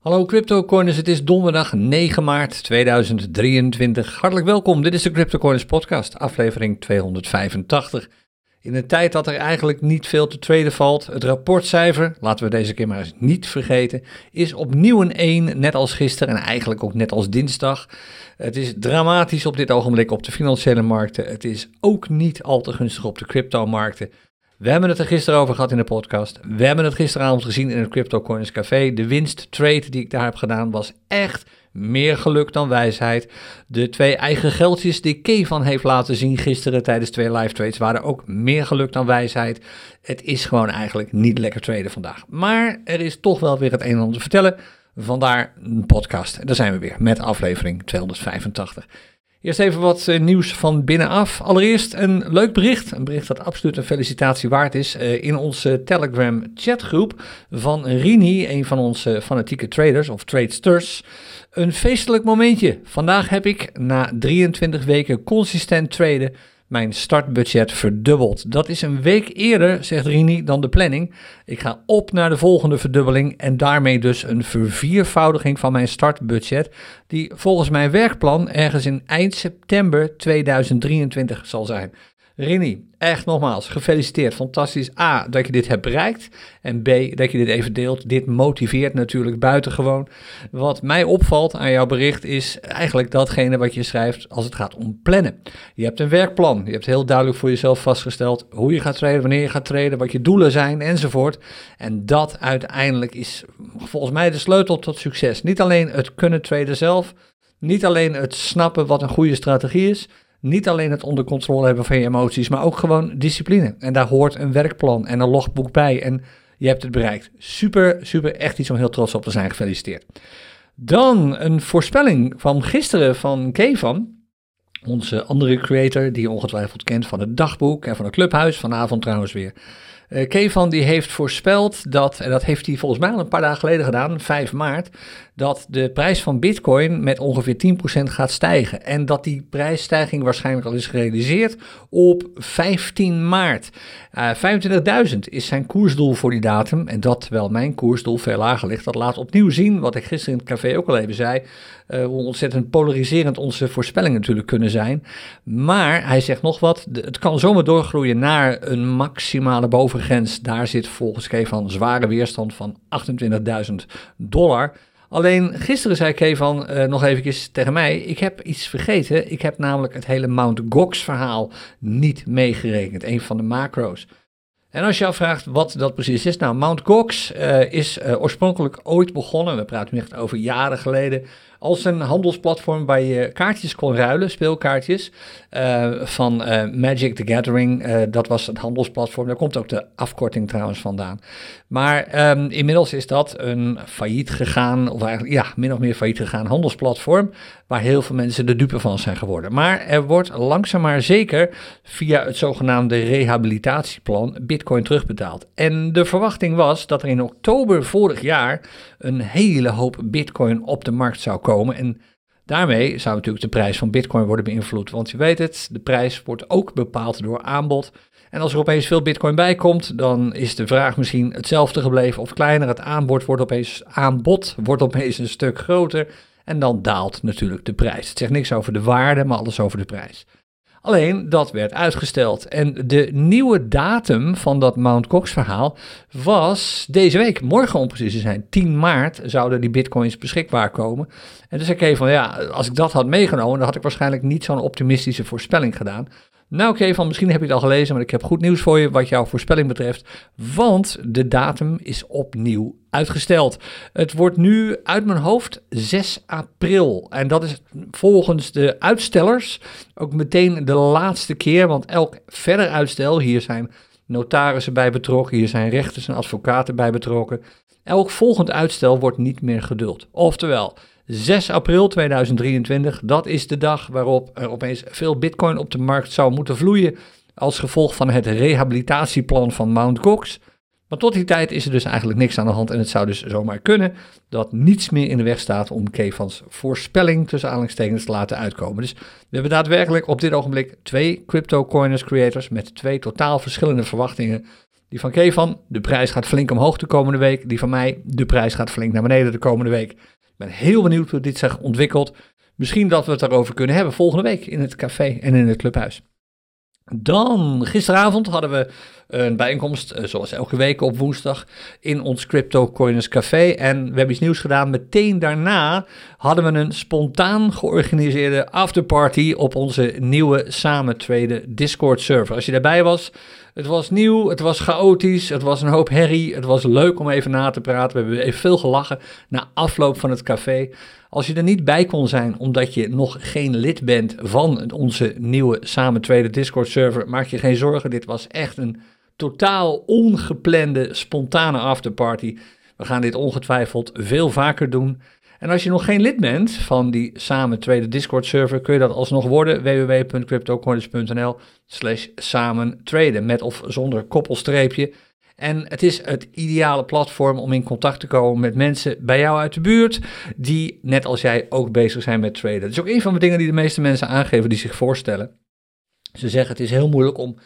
Hallo CryptoCoiners, het is donderdag 9 maart 2023. Hartelijk welkom, dit is de CryptoCoiners podcast, aflevering 285. In een tijd dat er eigenlijk niet veel te traden valt, het rapportcijfer, laten we deze keer maar eens niet vergeten, is opnieuw een 1, net als gisteren en eigenlijk ook net als dinsdag. Het is dramatisch op dit ogenblik op de financiële markten. Het is ook niet al te gunstig op de cryptomarkten. We hebben het er gisteren over gehad in de podcast. We hebben het gisteravond gezien in het Crypto Coins Café. De winsttrade die ik daar heb gedaan was echt meer geluk dan wijsheid. De twee eigen geldjes die Kevan heeft laten zien gisteren tijdens twee live trades waren ook meer geluk dan wijsheid. Het is gewoon eigenlijk niet lekker traden vandaag. Maar er is toch wel weer het een en ander te vertellen. Vandaar een podcast. Daar zijn we weer met aflevering 285. Eerst even wat eh, nieuws van binnenaf. Allereerst een leuk bericht. Een bericht dat absoluut een felicitatie waard is. Uh, in onze Telegram chatgroep van Rini, een van onze fanatieke traders of tradesters. Een feestelijk momentje. Vandaag heb ik na 23 weken consistent traden mijn startbudget verdubbeld. Dat is een week eerder, zegt Rini, dan de planning. Ik ga op naar de volgende verdubbeling en daarmee dus een verviervoudiging van mijn startbudget, die volgens mijn werkplan ergens in eind september 2023 zal zijn. Rini, echt nogmaals, gefeliciteerd. Fantastisch. A, dat je dit hebt bereikt. En B, dat je dit even deelt. Dit motiveert natuurlijk buitengewoon. Wat mij opvalt aan jouw bericht is eigenlijk datgene wat je schrijft als het gaat om plannen. Je hebt een werkplan. Je hebt heel duidelijk voor jezelf vastgesteld hoe je gaat treden, wanneer je gaat treden, wat je doelen zijn enzovoort. En dat uiteindelijk is volgens mij de sleutel tot succes. Niet alleen het kunnen traden zelf, niet alleen het snappen wat een goede strategie is niet alleen het onder controle hebben van je emoties, maar ook gewoon discipline. En daar hoort een werkplan en een logboek bij. En je hebt het bereikt. Super, super, echt iets om heel trots op te zijn. Gefeliciteerd. Dan een voorspelling van gisteren van Kevan. Onze andere creator, die je ongetwijfeld kent van het dagboek en van het clubhuis. Vanavond trouwens weer. Uh, Kevan die heeft voorspeld dat, en dat heeft hij volgens mij al een paar dagen geleden gedaan, 5 maart, dat de prijs van Bitcoin met ongeveer 10% gaat stijgen. En dat die prijsstijging waarschijnlijk al is gerealiseerd op 15 maart. Uh, eh, 25.000 is zijn koersdoel voor die datum. En dat terwijl mijn koersdoel veel lager ligt. Dat laat opnieuw zien, wat ik gisteren in het café ook al even zei, uh, hoe ontzettend polariserend onze voorspellingen natuurlijk kunnen zijn. Maar hij zegt nog wat, het kan zomaar doorgroeien naar een maximale bovengrens. Daar zit volgens Kevan zware weerstand van 28.000 dollar. Alleen gisteren zei Kevan uh, nog eventjes tegen mij, ik heb iets vergeten. Ik heb namelijk het hele Mount Gox verhaal niet meegerekend, een van de macro's. En als je afvraagt wat dat precies is, nou Mount Gox uh, is uh, oorspronkelijk ooit begonnen, we praten nu echt over jaren geleden, als een handelsplatform waar je kaartjes kon ruilen, speelkaartjes, uh, van Magic the Gathering. Dat was het handelsplatform. Daar komt ook de afkorting trouwens vandaan. Maar um, inmiddels is dat een failliet gegaan, of eigenlijk ja, min of meer failliet gegaan handelsplatform, waar heel veel mensen de dupe van zijn geworden. Maar er wordt langzaam maar zeker via het zogenaamde rehabilitatieplan Bitcoin terugbetaald. En de verwachting was dat er in oktober vorig jaar een hele hoop Bitcoin op de markt zou komen. En daarmee zou natuurlijk de prijs van Bitcoin worden beïnvloed. Want je weet het, de prijs wordt ook bepaald door aanbod. En als er opeens veel Bitcoin bij komt, dan is de vraag misschien hetzelfde gebleven of kleiner. Het aanbod wordt opeens, aanbod wordt opeens een stuk groter. En dan daalt natuurlijk de prijs. Het zegt niks over de waarde, maar alles over de prijs. Alleen dat werd uitgesteld. En de nieuwe datum van dat Mount Gox verhaal was deze week, morgen om precies te zijn, 10 maart, zouden die bitcoins beschikbaar komen. En dus ik even van ja, als ik dat had meegenomen, dan had ik waarschijnlijk niet zo'n optimistische voorspelling gedaan. Nou oké, van misschien heb je het al gelezen, maar ik heb goed nieuws voor je wat jouw voorspelling betreft. Want de datum is opnieuw uitgesteld. Het wordt nu uit mijn hoofd 6 april. En dat is volgens de uitstellers ook meteen de laatste keer. Want elk verder uitstel, hier zijn notarissen bij betrokken, hier zijn rechters en advocaten bij betrokken. Elk volgend uitstel wordt niet meer geduld. Oftewel, 6 april 2023, dat is de dag waarop er opeens veel bitcoin op de markt zou moeten vloeien als gevolg van het rehabilitatieplan van Mt. Gox. Maar tot die tijd is er dus eigenlijk niks aan de hand en het zou dus zomaar kunnen dat niets meer in de weg staat om Kevans voorspelling tussen aanhalingstekens te laten uitkomen. Dus we hebben daadwerkelijk op dit ogenblik twee crypto coiners creators met twee totaal verschillende verwachtingen Die van Kevan, de prijs gaat flink omhoog de komende week. Die van mij, de prijs gaat flink naar beneden de komende week. Ben heel benieuwd hoe dit zich ontwikkelt. Misschien dat we het daarover kunnen hebben volgende week in het café en in het clubhuis. Dan, gisteravond hadden we een bijeenkomst, eh, zoals elke week op woensdag, in ons Crypto Coiners Café. En we hebben iets nieuws gedaan. Meteen daarna hadden we een spontaan georganiseerde afterparty op onze nieuwe samen Discord server. Als je daarbij was, het was nieuw, het was chaotisch, het was een hoop herrie. Het was leuk om even na te praten. We hebben even veel gelachen na afloop van het café. Als je er niet bij kon zijn omdat je nog geen lid bent van onze nieuwe samen tweede Discord server, maak je geen zorgen. Dit was echt een totaal ongeplande, spontane afterparty. We gaan dit ongetwijfeld veel vaker doen. En als je nog geen lid bent van die samen tweede Discord server, kun je dat alsnog worden. www.cryptocoins.nl slash samen traden met of zonder koppelstreepje. En het is het ideale platform om in contact te komen met mensen bij jou uit de buurt, die net als jij ook bezig zijn met traden. Dat is ook een van de dingen die de meeste mensen aangeven die zich voorstellen. Ze zeggen het is heel moeilijk om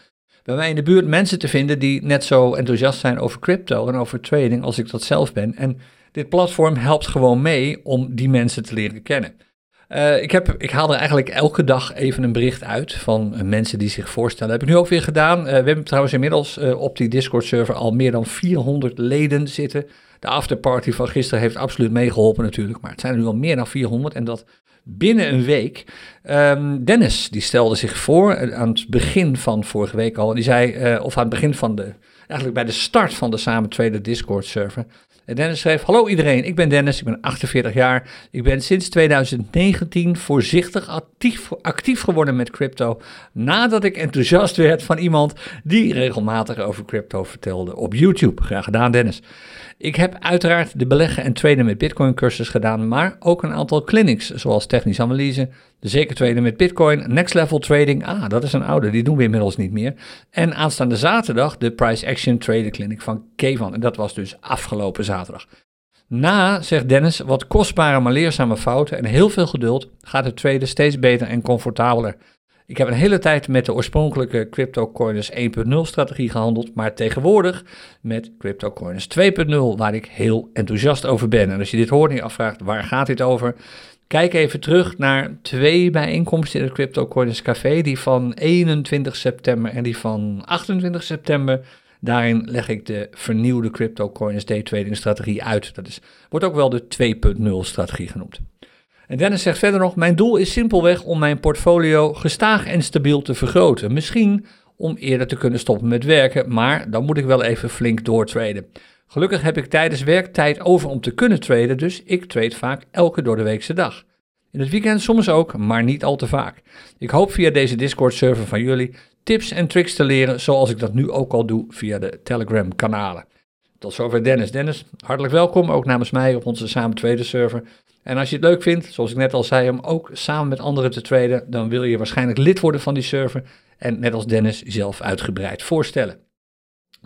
bij mij in de buurt mensen te vinden die net zo enthousiast zijn over crypto en over trading als ik dat zelf ben. En dit platform helpt gewoon mee om die mensen te leren kennen. Uh, ik, heb, ik haal er eigenlijk elke dag even een bericht uit van uh, mensen die zich voorstellen. Heb ik nu ook weer gedaan. Uh, we hebben trouwens inmiddels op die Discord-server al meer dan 400 leden zitten. De afterparty van gisteren heeft absoluut meegeholpen natuurlijk, maar het zijn er nu al meer dan 400 en dat binnen een week. Um, Dennis, die stelde zich voor aan het begin van vorige week al. Die zei, of aan het begin van de, eigenlijk bij de start van de samen tweede Discord-server. En Dennis schreef: Hallo iedereen, ik ben Dennis, ik ben 48 jaar. Ik ben sinds 2019 voorzichtig actief geworden met crypto. Nadat ik enthousiast werd van iemand die regelmatig over crypto vertelde op YouTube. Graag gedaan, Dennis. Ik heb uiteraard de beleggen en traden met Bitcoin cursus gedaan, maar ook een aantal clinics, zoals technische analyse, de zeker traden met Bitcoin, Next Level Trading, ah, dat is een oude, die doen we inmiddels niet meer. En aanstaande zaterdag de Price Action Trader Clinic van Kevan. En dat was dus afgelopen zaterdag. Na, zegt Dennis, wat kostbare maar leerzame fouten en heel veel geduld, gaat het traden steeds beter en comfortabeler. Ik heb een hele tijd met de oorspronkelijke CryptoCoiners 1.0 strategie gehandeld, maar tegenwoordig met CryptoCoiners 2.0, waar ik heel enthousiast over ben. En als je dit hoort en je afvraagt waar gaat dit over, kijk even terug naar twee bijeenkomsten in het CryptoCoiners Café, die van 21 september en die van 28 september. Daarin leg ik de vernieuwde CryptoCoiners day trading strategie uit. Dat is, wordt ook wel de 2.0 strategie genoemd. En Dennis zegt verder nog: Mijn doel is simpelweg om mijn portfolio gestaag en stabiel te vergroten. Misschien om eerder te kunnen stoppen met werken, maar dan moet ik wel even flink doortraden. Gelukkig heb ik tijdens werktijd over om te kunnen traden, dus ik trade vaak elke door de weekse dag. In het weekend soms ook, maar niet al te vaak. Ik hoop via deze Discord-server van jullie tips en tricks te leren, zoals ik dat nu ook al doe via de Telegram-kanalen. Tot zover Dennis. Dennis, hartelijk welkom, ook namens mij op onze Samen Tweede server. En als je het leuk vindt, zoals ik net al zei, om ook samen met anderen te traden, dan wil je waarschijnlijk lid worden van die server en net als Dennis zelf uitgebreid voorstellen.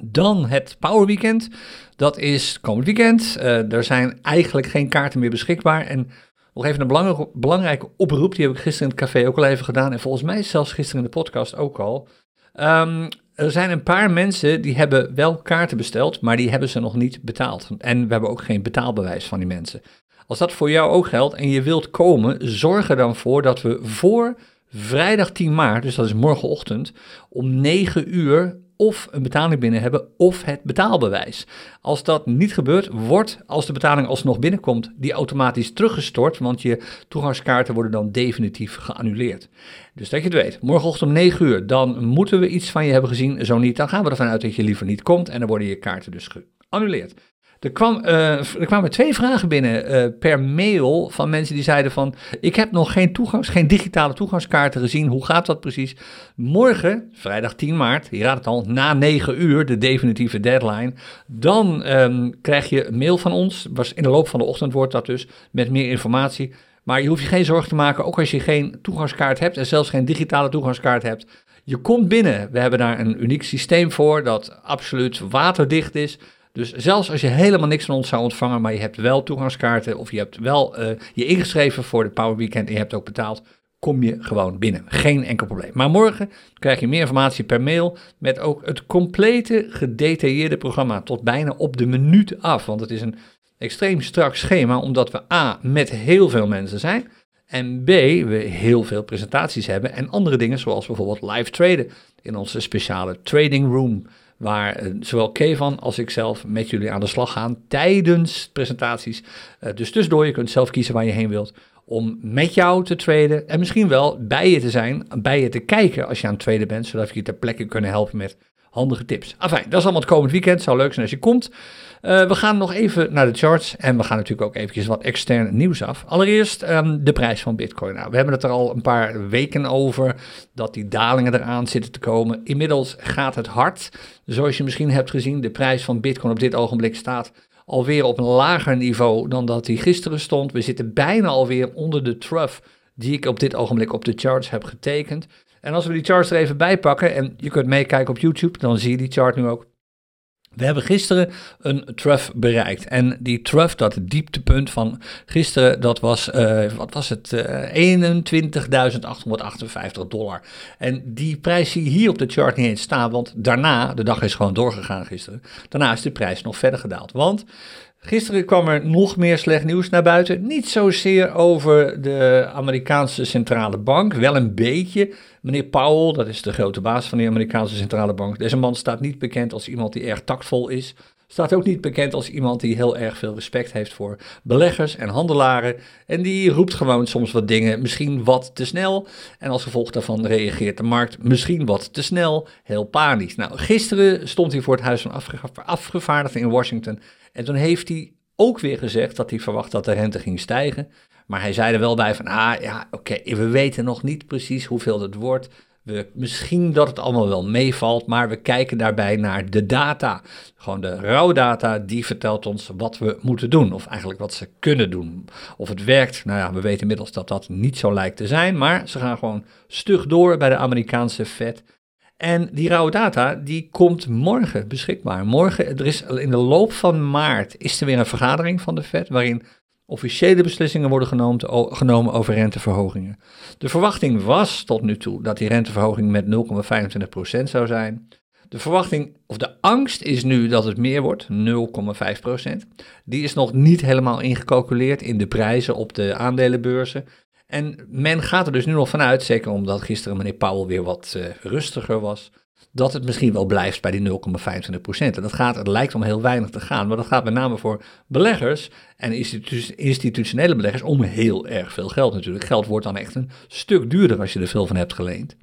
Dan het Power Weekend. Dat is komend weekend. Uh, er zijn eigenlijk geen kaarten meer beschikbaar. En nog even een belangrijke, oproep. Die heb ik gisteren in het café ook al even gedaan. En volgens mij zelfs gisteren in de podcast ook al. Um, er zijn een paar mensen die hebben wel kaarten besteld, maar die hebben ze nog niet betaald. En we hebben ook geen betaalbewijs van die mensen. Als dat voor jou ook geldt en je wilt komen, zorg er dan voor dat we voor vrijdag 10 maart, dus dat is morgenochtend, om 9 uur of een betaling binnen hebben of het betaalbewijs. Als dat niet gebeurt, wordt als de betaling alsnog binnenkomt, die automatisch teruggestort, want je toegangskaarten worden dan definitief geannuleerd. Dus dat je het weet, morgenochtend om 9 uur, dan moeten we iets van je hebben gezien. Zo niet, dan gaan we ervan uit dat je liever niet komt en dan worden je kaarten dus geannuleerd. Er, uh, er kwamen twee vragen binnen uh, per mail van mensen die zeiden van... ik heb nog geen, toegangs, geen digitale toegangskaarten gezien, hoe gaat dat precies? Morgen, vrijdag 10 maart, je raadt het al, na 9 uur, de definitieve deadline... dan um, krijg je een mail van ons, was in de loop van de ochtend wordt dat dus, met meer informatie... Maar je hoeft je geen zorgen te maken, ook als je geen toegangskaart hebt en zelfs geen digitale toegangskaart hebt. Je komt binnen. We hebben daar een uniek systeem voor dat absoluut waterdicht is. Dus zelfs als je helemaal niks van ons zou ontvangen, maar je hebt wel toegangskaarten of je hebt wel uh, je ingeschreven voor de Power Weekend en je hebt ook betaald, kom je gewoon binnen. Geen enkel probleem. Maar morgen krijg je meer informatie per mail met ook het complete gedetailleerde programma tot bijna op de minuut af. Want het is een extreem strak schema omdat we A met heel veel mensen zijn en B we heel veel presentaties hebben en andere dingen zoals bijvoorbeeld live traden in onze speciale trading room waar eh, zowel Kevan als ik zelf met jullie aan de slag gaan tijdens presentaties. Uh, dus tussendoor, je kunt zelf kiezen waar je heen wilt om met jou te traden en misschien wel bij je te zijn, bij je te kijken als je aan het traden bent, zodat we je ter plekke kunnen helpen met handige tips. Enfin, dat is allemaal het komend weekend. Zou leuk zijn als je komt. Uh, we gaan nog even naar de charts en we gaan natuurlijk ook eventjes wat extern nieuws af. Allereerst um, de prijs van Bitcoin. Nou, we hebben het er al een paar weken over dat die dalingen eraan zitten te komen. Inmiddels gaat het hard. Zoals je misschien hebt gezien, de prijs van Bitcoin op dit ogenblik staat alweer op een lager niveau dan dat hij gisteren stond. We zitten bijna alweer onder de trough die ik op dit ogenblik op de charts heb getekend. En als we die charts er even bij pakken, en je kunt meekijken op YouTube, dan zie je die chart nu ook. We hebben gisteren een trough bereikt. En die trough, dat dieptepunt van gisteren, dat was, uh, wat was het, uh, eh, 21.858 dollar. En die prijs zie je hier op de chart niet eens staan, want daarna, de dag is gewoon doorgegaan gisteren, daarna is de prijs nog verder gedaald. Want Gisteren kwam er nog meer slecht nieuws naar buiten. Niet zozeer over de Amerikaanse centrale bank, wel een beetje. Meneer Powell, dat is de grote baas van de Amerikaanse centrale bank. Deze man staat niet bekend als iemand die erg tactvol is. Staat ook niet bekend als iemand die heel erg veel respect heeft voor beleggers en handelaren. En die roept gewoon soms wat dingen, misschien wat te snel. En als gevolg daarvan reageert de markt misschien wat te snel, heel panisch. Nou, gisteren stond hij voor het Huis van Afgevaardigden in Washington. En toen heeft hij ook weer gezegd dat hij verwacht dat de rente ging stijgen. Maar hij zei er wel bij van, ah ja, oké, we weten nog niet precies hoeveel het wordt. We, misschien dat het allemaal wel meevalt, maar we kijken daarbij naar de data. Gewoon de rouwdata, die vertelt ons wat we moeten doen. Of eigenlijk wat ze kunnen doen. Of het werkt, nou ja, we weten inmiddels dat dat niet zo lijkt te zijn. Maar ze gaan gewoon stug door bij de Amerikaanse Fed. En die rauwe data, die komt morgen beschikbaar. Morgen, er is in de loop van maart, is er weer een vergadering van de Fed, waarin officiële beslissingen worden genomen, genomen over renteverhogingen. De verwachting was tot nu toe dat die renteverhoging met 0,25% zou zijn. De verwachting, of de angst is nu dat het meer wordt, 0,5%. Die is nog niet helemaal ingecalculeerd in de prijzen op de aandelenbeurzen. En men gaat er dus nu nog vanuit, zeker omdat gisteren meneer Powell weer wat uh, rustiger was, dat het misschien wel blijft bij die 0,25%. En dat gaat, het lijkt om heel weinig te gaan, maar dat gaat met name voor beleggers en institu institutionele beleggers om heel erg veel geld natuurlijk. Geld wordt dan echt een stuk duurder als je er veel van hebt geleend.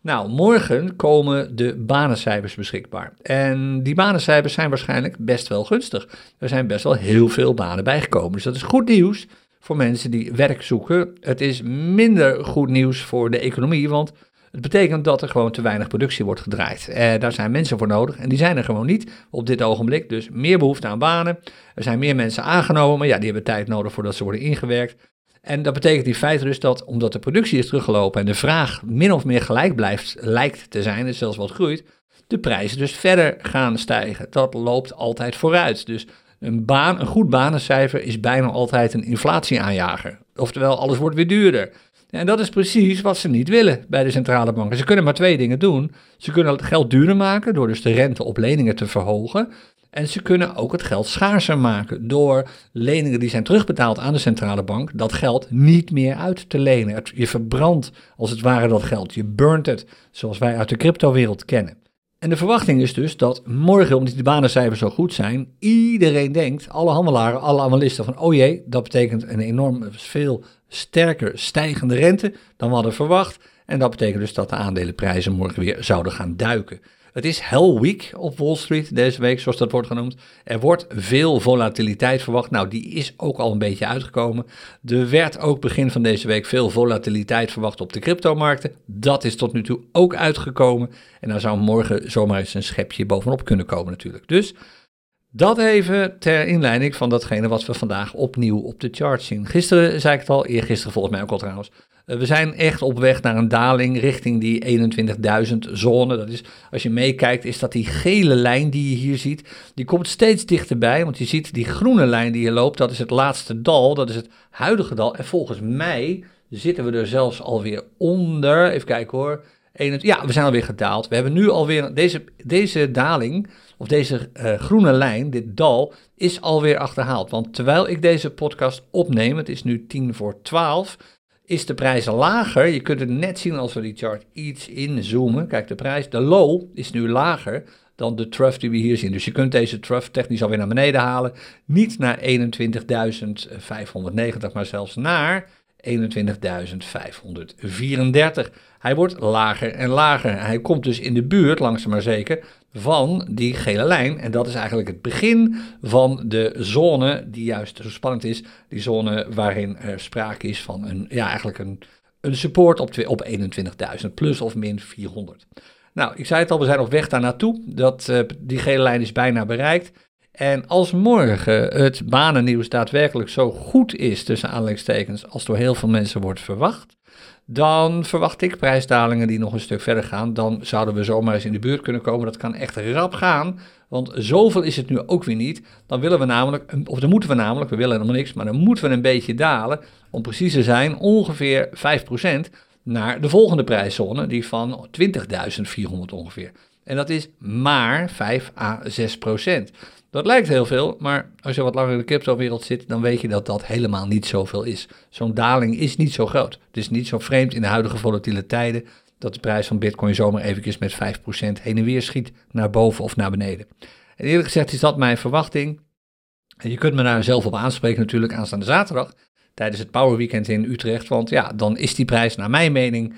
Nou, morgen komen de banencijfers beschikbaar. En die banencijfers zijn waarschijnlijk best wel gunstig. Er zijn best wel heel veel banen bijgekomen. Dus dat is goed nieuws voor mensen die werk zoeken. Het is minder goed nieuws voor de economie, want het betekent dat er gewoon te weinig productie wordt gedraaid. Eh, daar zijn mensen voor nodig en die zijn er gewoon niet op dit ogenblik. Dus meer behoefte aan banen. Er zijn meer mensen aangenomen, maar ja, die hebben tijd nodig voordat ze worden ingewerkt. En dat betekent in feite dus dat omdat de productie is teruggelopen en de vraag min of meer gelijk blijft, lijkt te zijn, en zelfs wat groeit, de prijzen dus verder gaan stijgen. Dat loopt altijd vooruit. Dus een, baan, een goed banencijfer is bijna altijd een inflatieaanjager. Oftewel, alles wordt weer duurder. En dat is precies wat ze niet willen bij de centrale banken. Ze kunnen maar twee dingen doen. Ze kunnen het geld duurder maken door dus de rente op leningen te verhogen. En ze kunnen ook het geld schaarser maken door leningen die zijn terugbetaald aan de centrale bank, dat geld niet meer uit te lenen. Je verbrandt als het ware dat geld. Je burnt het, zoals wij uit de cryptowereld kennen. En de verwachting is dus dat morgen, omdat die banencijfers zo goed zijn, iedereen denkt, alle handelaren, alle analisten, van oh jee, dat betekent een enorm veel sterker stijgende rente dan we hadden verwacht. En dat betekent dus dat de aandelenprijzen morgen weer zouden gaan duiken. Het is Hell Week op Wall Street deze week, zoals dat wordt genoemd. Er wordt veel volatiliteit verwacht. Nou, die is ook al een beetje uitgekomen. Er werd ook begin van deze week veel volatiliteit verwacht op de cryptomarkten. Dat is tot nu toe ook uitgekomen. En daar zou morgen zomaar eens een schepje bovenop kunnen komen natuurlijk. Dus dat even ter inleiding van datgene wat we vandaag opnieuw op de chart zien. Gisteren zei ik het al, eergisteren volgens mij ook al trouwens. Eh, we zijn echt op weg naar een daling richting die 21.000 zone. Dat is, als je meekijkt, is dat die gele lijn die je hier ziet, die komt steeds dichterbij. Want je ziet die groene lijn die hier loopt, dat is het laatste dal, dat is het huidige dal. En volgens mij zitten we er zelfs alweer onder. Even kijken hoor. Ja, we zijn alweer gedaald. We hebben nu alweer deze, deze daling, of deze uh, groene lijn, dit dal, is alweer achterhaald. Want terwijl ik deze podcast opneem, het is nu tien voor twaalf, is de prijs lager. Je kunt het net zien als we die chart iets inzoomen. Kijk, de prijs, de low is nu lager dan de trough die we hier zien. Dus je kunt deze trough technisch alweer naar beneden halen. Niet naar 21.590, maar zelfs naar 21.534. Hij wordt lager en lager. Hij komt dus in de buurt, langzaam maar zeker, van die gele lijn. En dat is eigenlijk het begin van de zone die juist zo spannend is. Die zone waarin er sprake is van een, ja, eigenlijk een, een support op, op 21.000 plus of min 400. Nou, ik zei het al, we zijn op weg daar naartoe. Dat, uh, die gele lijn is bijna bereikt. En als morgen het banennieuws daadwerkelijk zo goed is, tussen aanleidingstekens, als door heel veel mensen wordt verwacht, dan verwacht ik prijsdalingen die nog een stuk verder gaan. Dan zouden we zomaar eens in de buurt kunnen komen. Dat kan echt rap gaan, want zoveel is het nu ook weer niet. Dan willen we namelijk, of dan moeten we namelijk, we willen helemaal niks, maar dan moeten we een beetje dalen, om precies te zijn, ongeveer 5% naar de volgende prijszone, die van 20.400 ongeveer. En dat is maar 5 à 6 procent. Dat lijkt heel veel, maar als je wat langer in de crypto-wereld zit, dan weet je dat dat helemaal niet zoveel is. Zo'n daling is niet zo groot. Het is niet zo vreemd in de huidige volatiele tijden dat de prijs van Bitcoin zomaar eventjes met 5% heen en weer schiet naar boven of naar beneden. En eerlijk gezegd is dat mijn verwachting. En je kunt me daar zelf op aanspreken natuurlijk aanstaande zaterdag tijdens het Power Weekend in Utrecht. Want ja, dan is die prijs naar mijn mening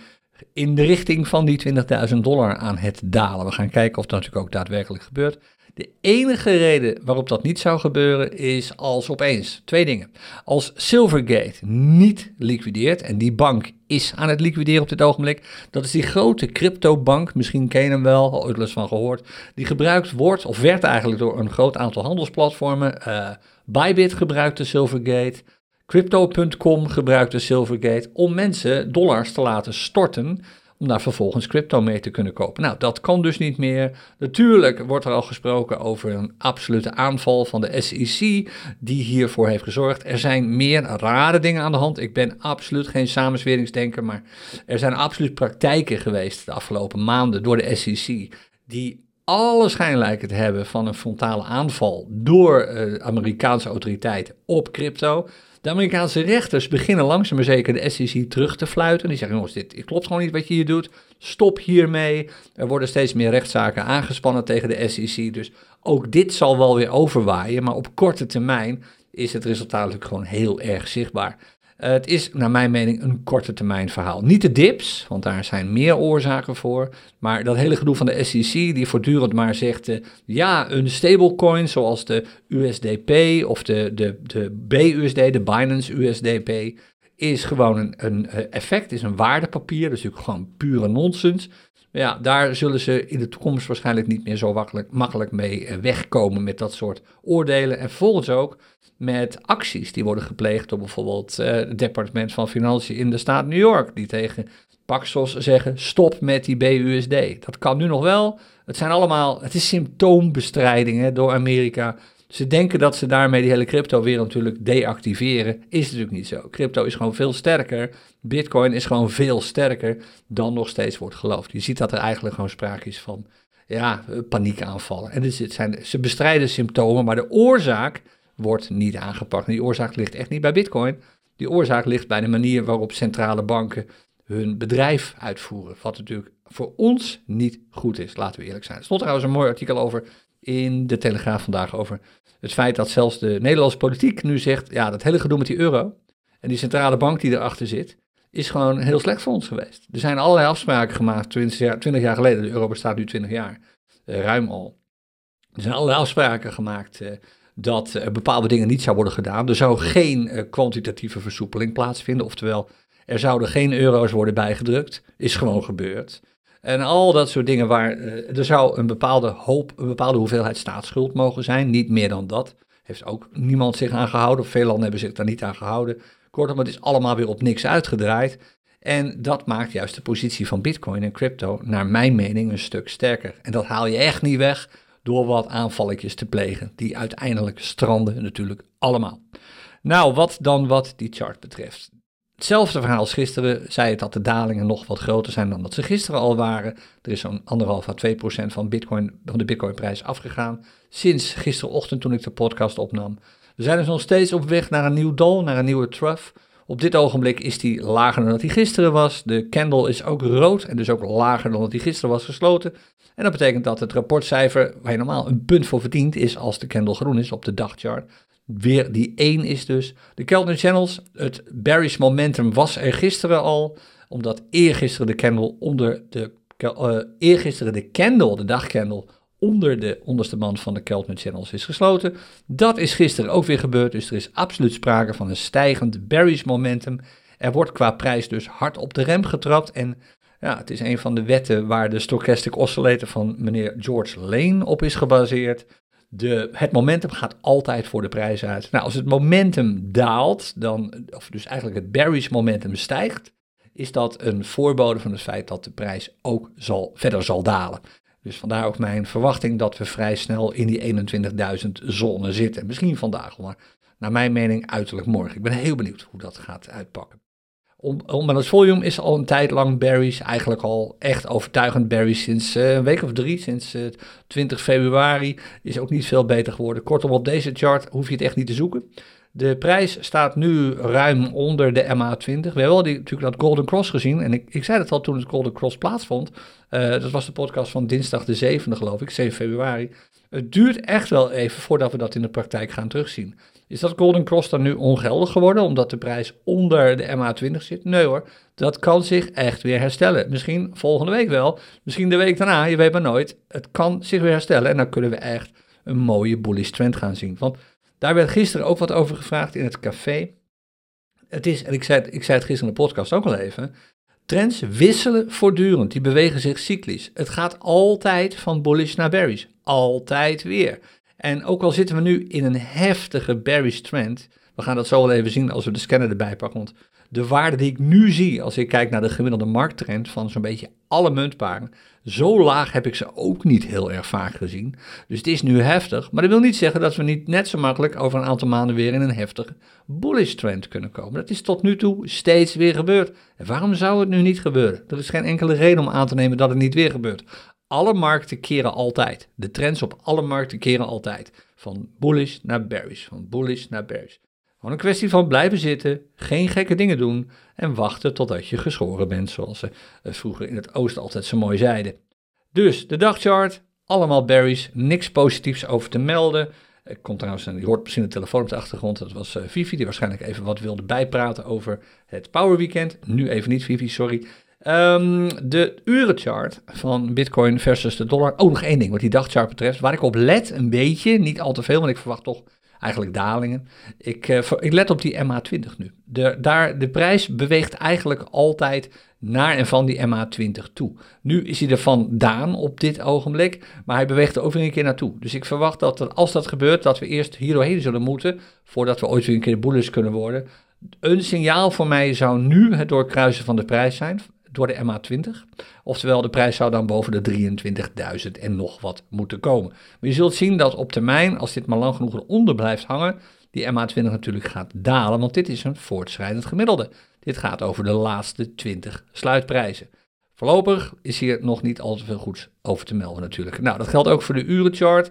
in de richting van die 20.000 dollar aan het dalen. We gaan kijken of dat natuurlijk ook daadwerkelijk gebeurt. De enige reden waarop dat niet zou gebeuren is als opeens twee dingen. Als Silvergate niet liquideert, en die bank is aan het liquideren op dit ogenblik, dat is die grote cryptobank, misschien ken je hem wel, al ooit van gehoord, die gebruikt wordt, of werd eigenlijk door een groot aantal handelsplatformen. Uh, Bybit gebruikte Silvergate, Crypto.com gebruikte Silvergate om mensen dollars te laten storten om daar vervolgens crypto mee te kunnen kopen. Nou, dat kan dus niet meer. Natuurlijk wordt er al gesproken over een absolute aanval van de SEC die hiervoor heeft gezorgd. Er zijn meer rare dingen aan de hand. Ik ben absoluut geen samensweringsdenker, maar er zijn absoluut praktijken geweest de afgelopen maanden door de SEC die alle schijn lijken te hebben van een frontale aanval door uh, Amerikaanse autoriteiten op crypto. De Amerikaanse rechters beginnen langzaam maar zeker de SEC terug te fluiten. Die zeggen, jongens, dit klopt gewoon niet wat je hier doet. Stop hiermee. Er worden steeds meer rechtszaken aangespannen tegen de SEC. Dus ook dit zal wel weer overwaaien. Maar op korte termijn is het resultaat natuurlijk gewoon heel erg zichtbaar. Eh, het is naar mijn mening een korte termijn verhaal. Niet de dips, want daar zijn meer oorzaken voor. Maar dat hele gedoe van de SEC, die voortdurend maar zegt: uh, ja, een stablecoin zoals de USDP of de, de, de BUSD, de Binance USDP, is gewoon een, een eh, effect, is een waardepapier. Dat is natuurlijk gewoon pure nonsens. Ja, daar zullen ze in de toekomst waarschijnlijk niet meer zo makkelijk, makkelijk mee wegkomen met dat soort oordelen. En volgens ook met acties die worden gepleegd door bijvoorbeeld uh, het departement van Financiën in de staat New York, die tegen Paxos zeggen stop met die BUSD. Dat kan nu nog wel. Het zijn allemaal, het is symptoombestrijding door Amerika. Ze denken dat ze daarmee die hele crypto-wereld natuurlijk deactiveren. Is natuurlijk niet zo. Crypto is gewoon veel sterker. Bitcoin is gewoon veel sterker dan nog steeds wordt geloofd. Je ziet dat er eigenlijk gewoon sprake is van ja, paniekaanvallen. En dus zijn, ze bestrijden symptomen, maar de oorzaak wordt niet aangepakt. die oorzaak ligt echt niet bij Bitcoin. Die oorzaak ligt bij de manier waarop centrale banken hun bedrijf uitvoeren. Wat natuurlijk voor ons niet goed is, laten we eerlijk zijn. Er stond trouwens een mooi artikel over in de Telegraaf vandaag over het feit dat zelfs de Nederlandse politiek nu zegt, ja, dat hele gedoe met die euro en die centrale bank die erachter zit, is gewoon heel slecht voor ons geweest. Er zijn allerlei afspraken gemaakt 20 jaar, 20 jaar geleden, de euro bestaat nu 20 jaar, uh, ruim al. Er zijn allerlei afspraken gemaakt uh, dat er bepaalde dingen niet zou worden gedaan. Er zou geen uh, kwantitatieve versoepeling plaatsvinden, oftewel er zouden geen euro's worden bijgedrukt, is gewoon gebeurd. En al dat soort dingen waar uh, er zou een bepaalde hoop, een bepaalde hoeveelheid staatsschuld mogen zijn, niet meer dan dat. Heeft ook niemand zich aan gehouden, veel landen hebben zich daar niet aan gehouden. Kortom, het is allemaal weer op niks uitgedraaid. En dat maakt juist de positie van Bitcoin en crypto, naar mijn mening, een stuk sterker. En dat haal je echt niet weg door wat aanvalletjes te plegen, die uiteindelijk stranden natuurlijk allemaal. Nou, wat dan wat die chart betreft. Hetzelfde verhaal als gisteren, zei het dat de dalingen nog wat groter zijn dan dat ze gisteren al waren. Er is zo'n anderhalf à 2 procent van, Bitcoin, van de Bitcoinprijs afgegaan sinds gisterochtend toen ik de podcast opnam. We zijn dus nog steeds op weg naar een nieuw dal, naar een nieuwe trough. Op dit ogenblik is die lager dan dat die gisteren was. De candle is ook rood en dus ook lager dan dat die gisteren was gesloten. En dat betekent dat het rapportcijfer, waar je normaal een punt voor verdient, is als de candle groen is op de dagchart. Weer die 1 is dus. De Keltner Channels, het bearish momentum was er gisteren al, omdat eergisteren de candle onder de, uh, eergisteren de candle, de dagcandle, onder de onderste band van de Keltner Channels is gesloten. Dat is gisteren ook weer gebeurd, dus er is absoluut sprake van een stijgend bearish momentum. Er wordt qua prijs dus hard op de rem getrapt en ja, het is een van de wetten waar de stochastic oscillator van meneer George Lane op is gebaseerd. De, het momentum gaat altijd voor de prijs uit. Nou, als het momentum daalt, dan, of dus eigenlijk het bearish momentum stijgt, is dat een voorbode van het feit dat de prijs ook zal, verder zal dalen. Dus vandaar ook mijn verwachting dat we vrij snel in die 21.000 zone zitten. Misschien vandaag, maar naar mijn mening uiterlijk morgen. Ik ben heel benieuwd hoe dat gaat uitpakken. Onbalance Volume is al een tijd lang berries, eigenlijk al echt overtuigend berries sinds uh, een week of drie, sinds uh, eh, 20 februari. Is ook niet veel beter geworden. Kortom, op deze chart hoef je het echt niet te zoeken. De prijs staat nu ruim onder de MA20. We hebben wel die, natuurlijk dat Golden Cross gezien. En ik, ik zei het al toen het Golden Cross plaatsvond. Uh, dat was de podcast van dinsdag de 7e, geloof ik, 7 februari. Het duurt echt wel even voordat we dat in de praktijk gaan terugzien. Is dat Golden Cross dan nu ongeldig geworden omdat de prijs onder de MA20 zit? Nee hoor, dat kan zich echt weer herstellen. Misschien volgende week wel, misschien de week daarna, je weet maar nooit. Het kan zich weer herstellen en dan kunnen we echt een mooie bullish trend gaan zien. Want daar werd gisteren ook wat over gevraagd in het café. Het is, en ik zei, het, ik zei het gisteren in de podcast ook al even, trends wisselen voortdurend, die bewegen zich cyclisch. Het gaat altijd van bullish naar bearish, altijd weer. En ook al zitten we nu in een heftige bearish trend, we gaan dat zo wel even zien als we de scanner erbij pakken, want de waarde die ik nu zie als ik kijk naar de gemiddelde markttrend van zo'n beetje alle muntparen, zo laag heb ik ze ook niet heel erg vaak gezien. Dus het is nu heftig, maar dat wil niet zeggen dat we niet net zo makkelijk over een aantal maanden weer in een heftige bullish trend kunnen komen. Dat is tot nu toe steeds weer gebeurd. En waarom zou het nu niet gebeuren? Er is geen enkele reden om aan te nemen dat het niet weer gebeurt. Alle markten keren altijd. De trends op alle markten keren altijd. Van bullish naar bearish, van bullish naar bearish. Gewoon een kwestie van blijven zitten, geen gekke dingen doen en wachten totdat je geschoren bent, zoals ze eh, vroeger in het oosten altijd zo mooi zeiden. Dus de dagchart, allemaal berries, niks positiefs over te melden. Er komt trouwens, je hoort misschien de telefoon op de achtergrond, dat was Vivi, die waarschijnlijk even wat wilde bijpraten over het Power Weekend. Nu even niet, Vivi, sorry. Um, de urenchart van Bitcoin versus de dollar. Oh, nog één ding wat die dagchart betreft, waar ik op let een beetje, niet al te veel, want ik verwacht toch eigenlijk dalingen. Ik, uh, ik let op die MA20 nu. De, daar, de prijs beweegt eigenlijk altijd naar en van die MA20 toe. Nu is hij er vandaan op dit ogenblik, maar hij beweegt er ook weer een keer naartoe. Dus ik verwacht dat als dat gebeurt, dat we eerst hier doorheen zullen moeten, voordat we ooit weer een keer bullish kunnen worden. Een signaal voor mij zou nu het doorkruisen van de prijs zijn, door de MA20. Oftewel, de prijs zou dan boven de 23.000 en nog wat moeten komen. Maar je zult zien dat op termijn, als dit maar lang genoeg eronder blijft hangen, die MA20 natuurlijk gaat dalen, want dit is een voortschrijdend gemiddelde. Dit gaat over de laatste 20 sluitprijzen. Voorlopig is hier nog niet al te veel goeds over te melden natuurlijk. Nou, dat geldt ook voor de urenchart.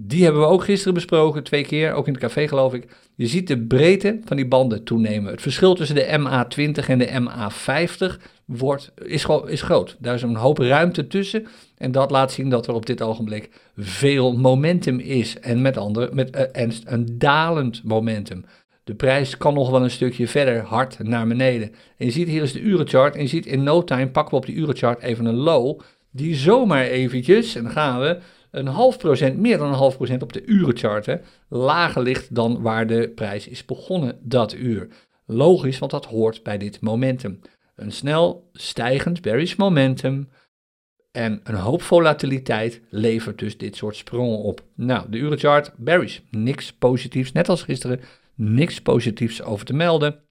Die hebben we ook gisteren besproken, twee keer, ook in het café geloof ik. Je ziet de breedte van die banden toenemen. Het verschil tussen de MA20 en de MA50 wordt, is, is groot. Daar is een hoop ruimte tussen. En dat laat zien dat er op dit ogenblik veel momentum is. En met andere, met, en een dalend momentum. De prijs kan nog wel een stukje verder hard naar beneden. En je ziet hier is de urenchart. En je ziet in no time pakken we op die urenchart even een low. Die zomaar eventjes, en dan gaan we, een half procent, meer dan een half procent op de urenchart, lager ligt dan waar de prijs is begonnen dat uur. Logisch, want dat hoort bij dit momentum. Een snel stijgend bearish momentum en een hoop volatiliteit levert dus dit soort sprongen op. Nou, de urenchart, bearish, niks positiefs, net als gisteren, niks positiefs over te melden.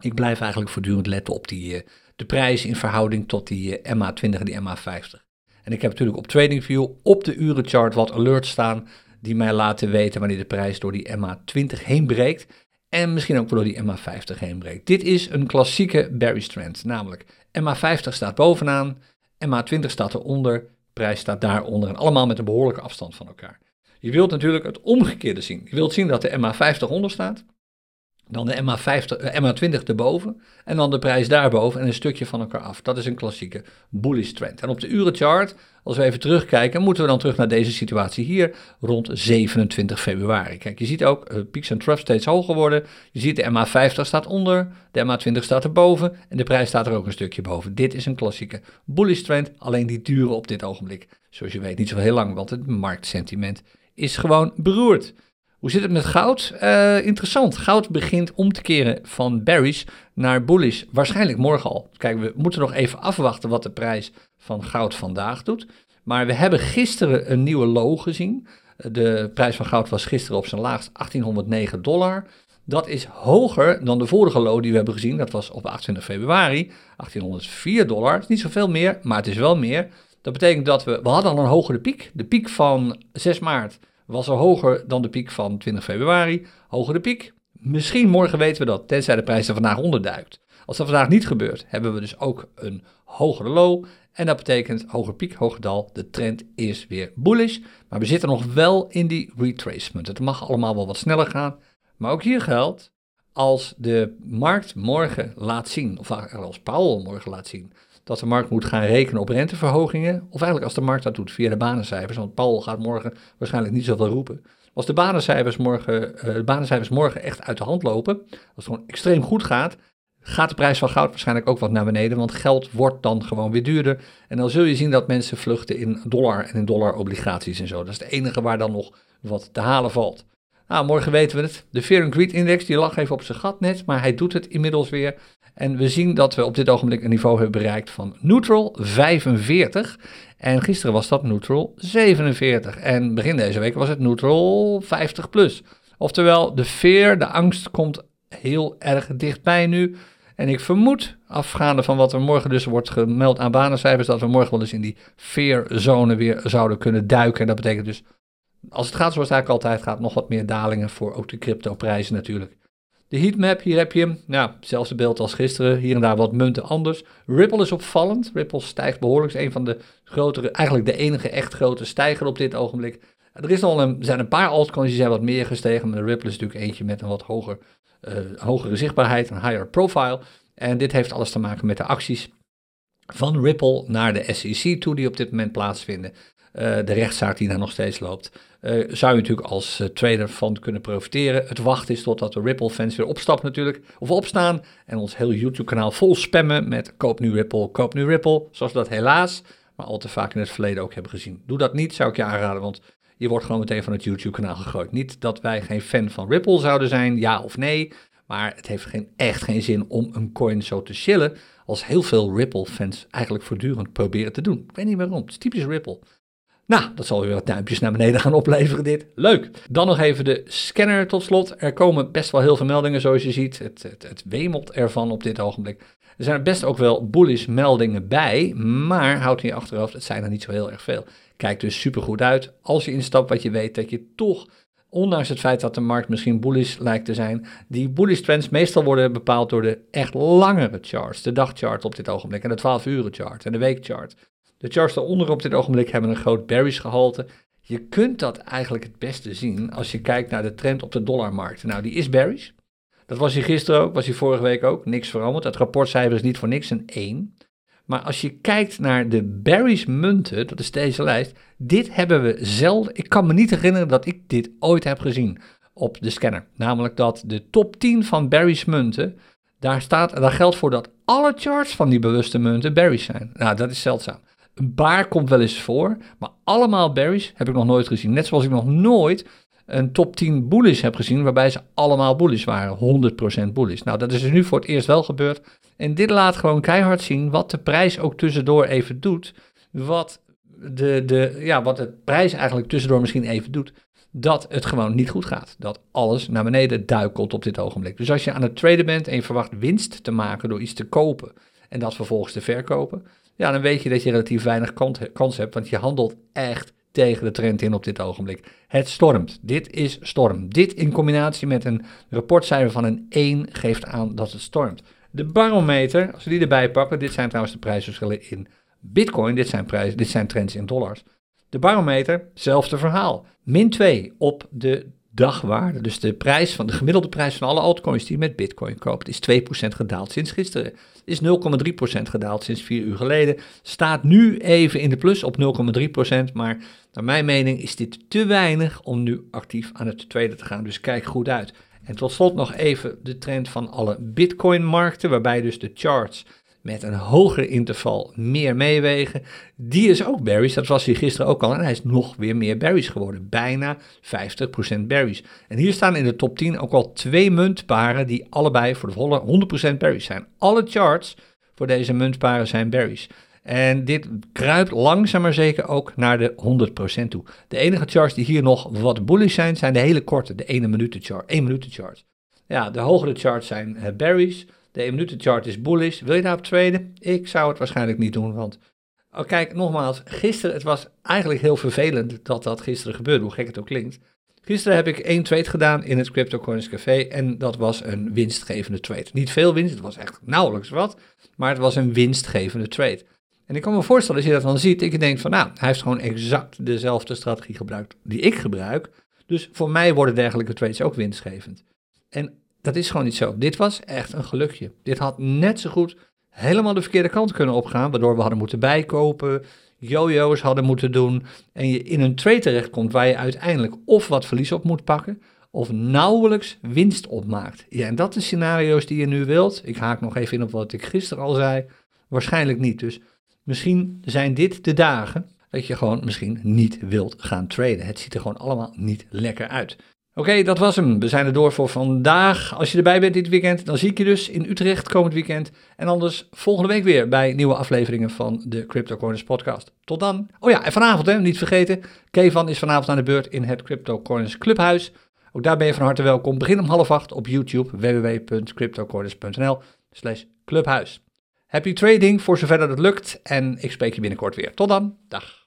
Ik blijf eigenlijk voortdurend letten op die, uh, de prijs in verhouding tot die uh, MA20 en die MA50. En ik heb natuurlijk op TradingView op de urenchart wat alerts staan die mij laten weten wanneer de prijs door die MA20 heen breekt. En misschien ook door die MA50 heen breekt. Dit is een klassieke bearish trend. Namelijk MA50 staat bovenaan, MA20 staat eronder, prijs staat daaronder. En allemaal met een behoorlijke afstand van elkaar. Je wilt natuurlijk het omgekeerde zien. Je wilt zien dat de MA50 onder staat dan de MA50, eh, MA20 erboven en dan de prijs daarboven en een stukje van elkaar af. Dat is een klassieke bullish trend. En op de urenchart, als we even terugkijken, moeten we dan terug naar deze situatie hier rond 27 februari. Kijk, je ziet ook uh, peaks en troughs steeds hoger worden. Je ziet de MA50 staat onder, de MA20 staat erboven en de prijs staat er ook een stukje boven. Dit is een klassieke bullish trend, alleen die duren op dit ogenblik, zoals je weet, niet zo heel lang, want het marktsentiment is gewoon beroerd. Hoe zit het met goud? Uh, interessant. Goud begint om te keren van bearish naar bullish. Waarschijnlijk morgen al. Kijk, we moeten nog even afwachten wat de prijs van goud vandaag doet. Maar we hebben gisteren een nieuwe low gezien. De prijs van goud was gisteren op zijn laagst 1809 dollar. Dat is hoger dan de vorige low die we hebben gezien. Dat was op 28 februari, 1804 dollar. Is niet zoveel meer, maar het is wel meer. Dat betekent dat we, we hadden al een hogere piek. De piek van 6 maart was er hoger dan de piek van 20 februari. Hoger de piek. Misschien morgen weten we dat, tenzij de prijs er vandaag onderduikt. Als dat vandaag niet gebeurt, hebben we dus ook een hogere low. En dat betekent hoger piek, hoger dal. De trend is weer bullish. Maar we zitten nog wel in die retracement. Het mag allemaal wel wat sneller gaan. Maar ook hier geldt, als de markt morgen laat zien, of als Powell morgen laat zien, dat de markt moet gaan rekenen op renteverhogingen. Of eigenlijk als de markt dat doet via de banencijfers. Want Paul gaat morgen waarschijnlijk niet zoveel roepen. Als de banencijfers morgen, uh, de banencijfers morgen echt uit de hand lopen, als het gewoon extreem goed gaat, gaat de prijs van goud waarschijnlijk ook wat naar beneden. Want geld wordt dan gewoon weer duurder. En dan zul je zien dat mensen vluchten in dollar en in dollar obligaties en zo. Dat is het enige waar dan nog wat te halen valt. Nou, morgen weten we het. De Fear and Greed Index die lag even op zijn gat net, maar hij doet het inmiddels weer. En we zien dat we op dit ogenblik een niveau hebben bereikt van neutral 45. En gisteren was dat neutral 47. En begin deze week was het neutral 50 plus. Oftewel, de fear, de angst komt heel erg dichtbij nu. En ik vermoed, afgaande van wat er morgen dus wordt gemeld aan banencijfers, dat we morgen wel eens in die fear-zone weer zouden kunnen duiken. En dat betekent dus, als het gaat zoals het eigenlijk altijd gaat, nog wat meer dalingen voor ook de crypto-prijzen natuurlijk. De heatmap, hier heb je. Nou, hetzelfde beeld als gisteren. Hier en daar wat munten anders. Ripple is opvallend. Ripple stijgt behoorlijk. is een van de grotere, eigenlijk de enige echt grote stijger op dit ogenblik. Er is al een, zijn een paar altcoins die zijn wat meer gestegen. Maar de Ripple is natuurlijk eentje met een wat hoger, uh, hogere zichtbaarheid, een higher profile. En dit heeft alles te maken met de acties van Ripple naar de SEC toe die op dit moment plaatsvinden. Uh, de rechtszaak die daar nog steeds loopt. Uh, zou je natuurlijk als uh, trader van kunnen profiteren. Het wachten is totdat de Ripple-fans weer opstappen natuurlijk, of opstaan en ons heel YouTube-kanaal vol spammen met koop nu Ripple, koop nu Ripple, zoals we dat helaas, maar al te vaak in het verleden ook hebben gezien. Doe dat niet, zou ik je aanraden, want je wordt gewoon meteen van het YouTube-kanaal gegooid. Niet dat wij geen fan van Ripple zouden zijn, ja of nee, maar het heeft geen, echt geen zin om een coin zo te chillen als heel veel Ripple-fans eigenlijk voortdurend proberen te doen. Ik weet niet waarom, het is typisch Ripple. Nou, dat zal weer wat duimpjes naar beneden gaan opleveren dit. Leuk. Dan nog even de scanner tot slot. Er komen best wel heel veel meldingen zoals je ziet. Het, het, het wemelt ervan op dit ogenblik. Er zijn best ook wel bullish meldingen bij, maar houd in je achterhoofd, het zijn er niet zo heel erg veel. Kijk dus super goed uit als je instapt wat je weet dat je toch ondanks het feit dat de markt misschien bullish lijkt te zijn, die bullish trends meestal worden bepaald door de echt langere charts. De dagchart op dit ogenblik en de 12 uren chart en de weekchart. De charts daaronder op dit ogenblik hebben een groot bearish gehalte. Je kunt dat eigenlijk het beste zien als je kijkt naar de trend op de dollarmarkt. Nou, die is bearish. Dat was hij gisteren ook, was hij vorige week ook. Niks veranderd. Het rapportcijfer is niet voor niks een 1. Maar als je kijkt naar de bearish munten, dat is deze lijst, dit hebben we zelden. Ik kan me niet herinneren dat ik dit ooit heb gezien op de scanner. Namelijk dat de top 10 van bearish munten, daar, staat, daar geldt voor dat alle charts van die bewuste munten bearish zijn. Nou, dat is zeldzaam. Een baar komt wel eens voor, maar allemaal berries heb ik nog nooit gezien. Net zoals ik nog nooit een top 10 bullish heb gezien, waarbij ze allemaal bullish waren, 100% bullish. Nou, dat is dus nu voor het eerst wel gebeurd. En dit laat gewoon keihard zien wat de prijs ook tussendoor even doet. Wat de, de, ja, wat de prijs eigenlijk tussendoor misschien even doet. Dat het gewoon niet goed gaat. Dat alles naar beneden duikelt op dit ogenblik. Dus als je aan het traden bent en je verwacht winst te maken door iets te kopen en dat vervolgens te verkopen, ja, dan weet je dat je relatief weinig kans hebt, want je handelt echt tegen de trend in op dit ogenblik. Het stormt. Dit is storm. Dit in combinatie met een rapportcijfer van een 1 geeft aan dat het stormt. De barometer, als we die erbij pakken, dit zijn trouwens de prijsverschillen in Bitcoin, dit zijn, prijs, dit zijn trends in dollars. De barometer, zelfde verhaal. Min 2 op de dagwaarde, dus de prijs van de gemiddelde prijs van alle altcoins die je met Bitcoin koopt, is 2% gedaald sinds gisteren. Is 0,3% gedaald sinds 4 uur geleden. Staat nu even in de plus op 0,3%, maar naar mijn mening is dit te weinig om nu actief aan het tweede te gaan. Dus kijk goed uit. En tot slot nog even de trend van alle Bitcoin-markten, waarbij dus de charts met een hoger interval meer meewegen. Die is ook berries, dat was hij gisteren ook al. En hij is nog weer meer berries geworden. Bijna 50% berries. En hier staan in de top 10 ook al twee muntparen die allebei voor de volle 100% berries zijn. Alle charts voor deze muntparen zijn berries. En dit kruipt langzaam maar zeker ook naar de 100% toe. De enige charts die hier nog wat bullish zijn, zijn de hele korte, de 1 minuten chart, 1 minuten charts. Ja, de hogere charts zijn uh, berries. De 1 minuten chart is bullish. Wil je daarop traden? Ik zou het waarschijnlijk niet doen, want... Oh, kijk, nogmaals, gisteren, het was eigenlijk heel vervelend dat dat gisteren gebeurde, hoe gek het ook klinkt. Gisteren heb ik één trade gedaan in het CryptoCoins Café en dat was een winstgevende trade. Niet veel winst, het was echt nauwelijks wat, maar het was een winstgevende trade. En ik kan me voorstellen, als je dat dan ziet, ik denk van nou, hij heeft gewoon exact dezelfde strategie gebruikt die ik gebruik. Dus voor mij worden dergelijke trades ook winstgevend. En dat is gewoon niet zo. Dit was echt een gelukje. Dit had net zo goed helemaal de verkeerde kant kunnen opgaan, waardoor we hadden moeten bijkopen, jojo's hadden moeten doen en je in een trade terechtkomt waar je uiteindelijk of wat verlies op moet pakken, of nauwelijks winst opmaakt. Ja, en dat zijn scenario's die je nu wilt. Ik haak nog even in op wat ik gisteren al zei. Waarschijnlijk niet. Dus misschien zijn dit de dagen dat je gewoon misschien niet wilt gaan traden. Het ziet er gewoon allemaal niet lekker uit. Oké, dat was hem. We zijn er door voor vandaag. Als je erbij bent dit weekend, dan zie ik je dus in Utrecht komend weekend. En anders volgende week weer bij nieuwe afleveringen van de Crypto Corners podcast. Tot dan. Oh ja, en vanavond, hè, niet vergeten, Kevan is vanavond aan de beurt in het Crypto Corners Clubhuis. Ook daar ben je van harte welkom. Begin om half acht op YouTube, www.cryptocorners.nl slash clubhuis. Happy trading voor zover dat het lukt en ik spreek je binnenkort weer. Tot dan. Dag.